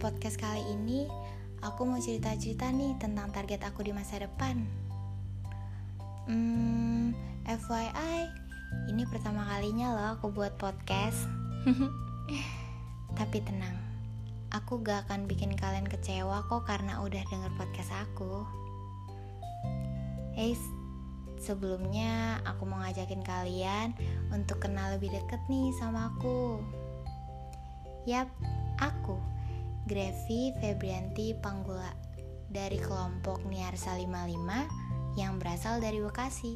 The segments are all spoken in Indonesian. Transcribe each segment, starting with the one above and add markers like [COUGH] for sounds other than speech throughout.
podcast kali ini aku mau cerita-cerita nih tentang target aku di masa depan. Hmm, FYI, ini pertama kalinya loh aku buat podcast. [LAUGHS] Tapi tenang, aku gak akan bikin kalian kecewa kok karena udah denger podcast aku. Hey, sebelumnya aku mau ngajakin kalian untuk kenal lebih deket nih sama aku. Yap, aku Grevi Febrianti Panggula dari kelompok Niarsa 55 yang berasal dari Bekasi.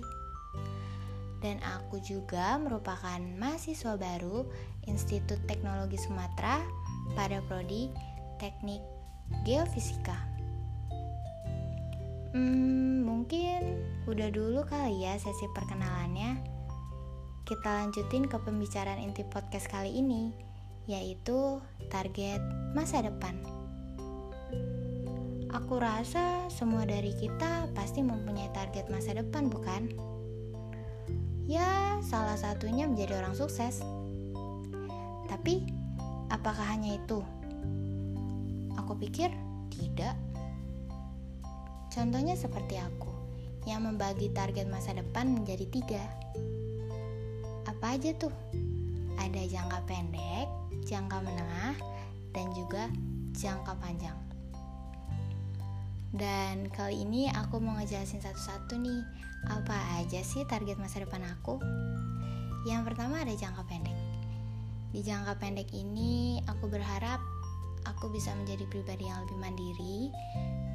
Dan aku juga merupakan mahasiswa baru Institut Teknologi Sumatera pada prodi Teknik Geofisika. Hmm, mungkin udah dulu kali ya sesi perkenalannya. Kita lanjutin ke pembicaraan inti podcast kali ini yaitu target masa depan. Aku rasa semua dari kita pasti mempunyai target masa depan, bukan? Ya, salah satunya menjadi orang sukses. Tapi, apakah hanya itu? Aku pikir tidak. Contohnya seperti aku, yang membagi target masa depan menjadi tiga. Apa aja tuh? Ada jangka pendek, jangka menengah, dan juga jangka panjang. Dan kali ini aku mau ngejelasin satu-satu nih, apa aja sih target masa depan aku? Yang pertama ada jangka pendek. Di jangka pendek ini, aku berharap aku bisa menjadi pribadi yang lebih mandiri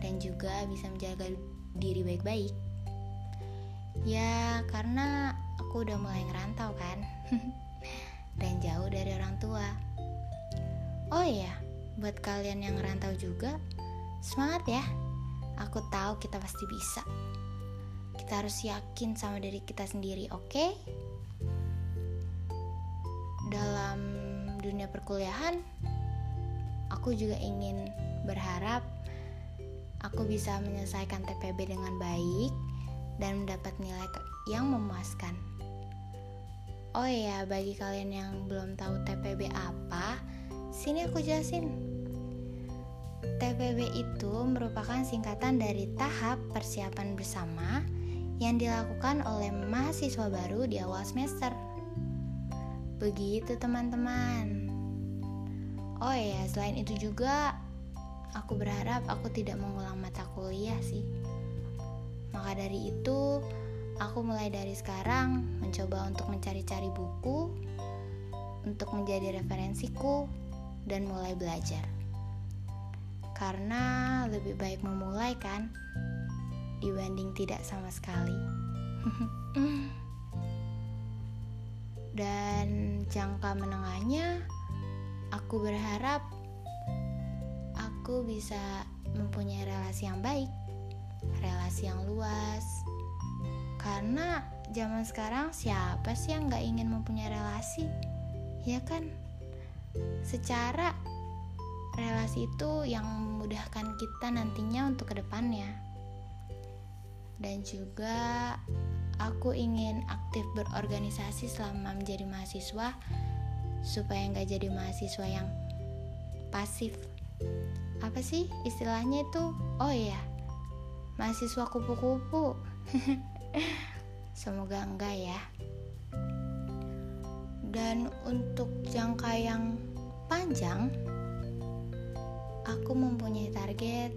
dan juga bisa menjaga diri baik-baik. Ya, karena aku udah mulai ngerantau kan. [LAUGHS] Iya, buat kalian yang ngerantau juga, semangat ya. Aku tahu kita pasti bisa. Kita harus yakin sama diri kita sendiri, oke? Okay? Dalam dunia perkuliahan, aku juga ingin berharap aku bisa menyelesaikan TPB dengan baik dan mendapat nilai yang memuaskan. Oh iya, bagi kalian yang belum tahu TPB apa, Sini aku jelasin. TPB itu merupakan singkatan dari tahap persiapan bersama yang dilakukan oleh mahasiswa baru di awal semester. Begitu teman-teman. Oh ya, selain itu juga aku berharap aku tidak mengulang mata kuliah sih. Maka dari itu, aku mulai dari sekarang mencoba untuk mencari-cari buku untuk menjadi referensiku dan mulai belajar. Karena lebih baik memulai kan dibanding tidak sama sekali. [LAUGHS] dan jangka menengahnya aku berharap aku bisa mempunyai relasi yang baik, relasi yang luas. Karena zaman sekarang siapa sih yang gak ingin mempunyai relasi? Ya kan? Secara relasi itu yang memudahkan kita nantinya untuk ke depannya dan juga aku ingin aktif berorganisasi selama menjadi mahasiswa supaya nggak jadi mahasiswa yang pasif. Apa sih istilahnya itu? Oh iya mahasiswa kupu-kupu. [LAUGHS] Semoga enggak ya dan untuk jangka yang panjang, aku mempunyai target.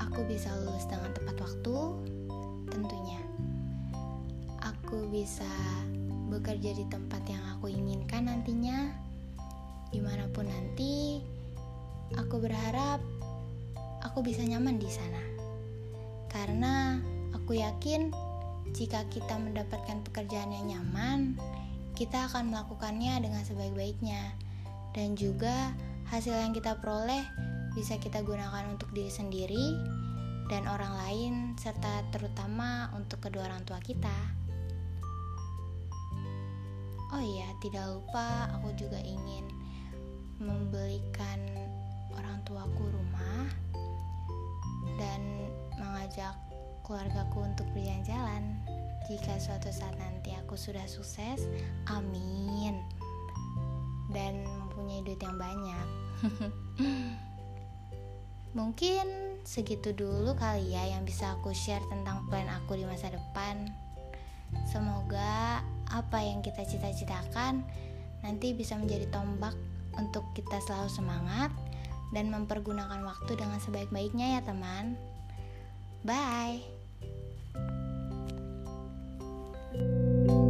Aku bisa lulus dengan tepat waktu, tentunya. Aku bisa bekerja di tempat yang aku inginkan nantinya, di mana pun nanti. Aku berharap aku bisa nyaman di sana, karena aku yakin jika kita mendapatkan pekerjaan yang nyaman, kita akan melakukannya dengan sebaik-baiknya dan juga hasil yang kita peroleh bisa kita gunakan untuk diri sendiri dan orang lain serta terutama untuk kedua orang tua kita. Oh iya, tidak lupa aku juga ingin membelikan orang tuaku rumah dan mengajak keluargaku untuk berjalan-jalan jika suatu saat nanti aku sudah sukses, amin. Dan mempunyai duit yang banyak. [LAUGHS] Mungkin segitu dulu kali ya yang bisa aku share tentang plan aku di masa depan. Semoga apa yang kita cita-citakan nanti bisa menjadi tombak untuk kita selalu semangat dan mempergunakan waktu dengan sebaik-baiknya ya teman. Bye. Música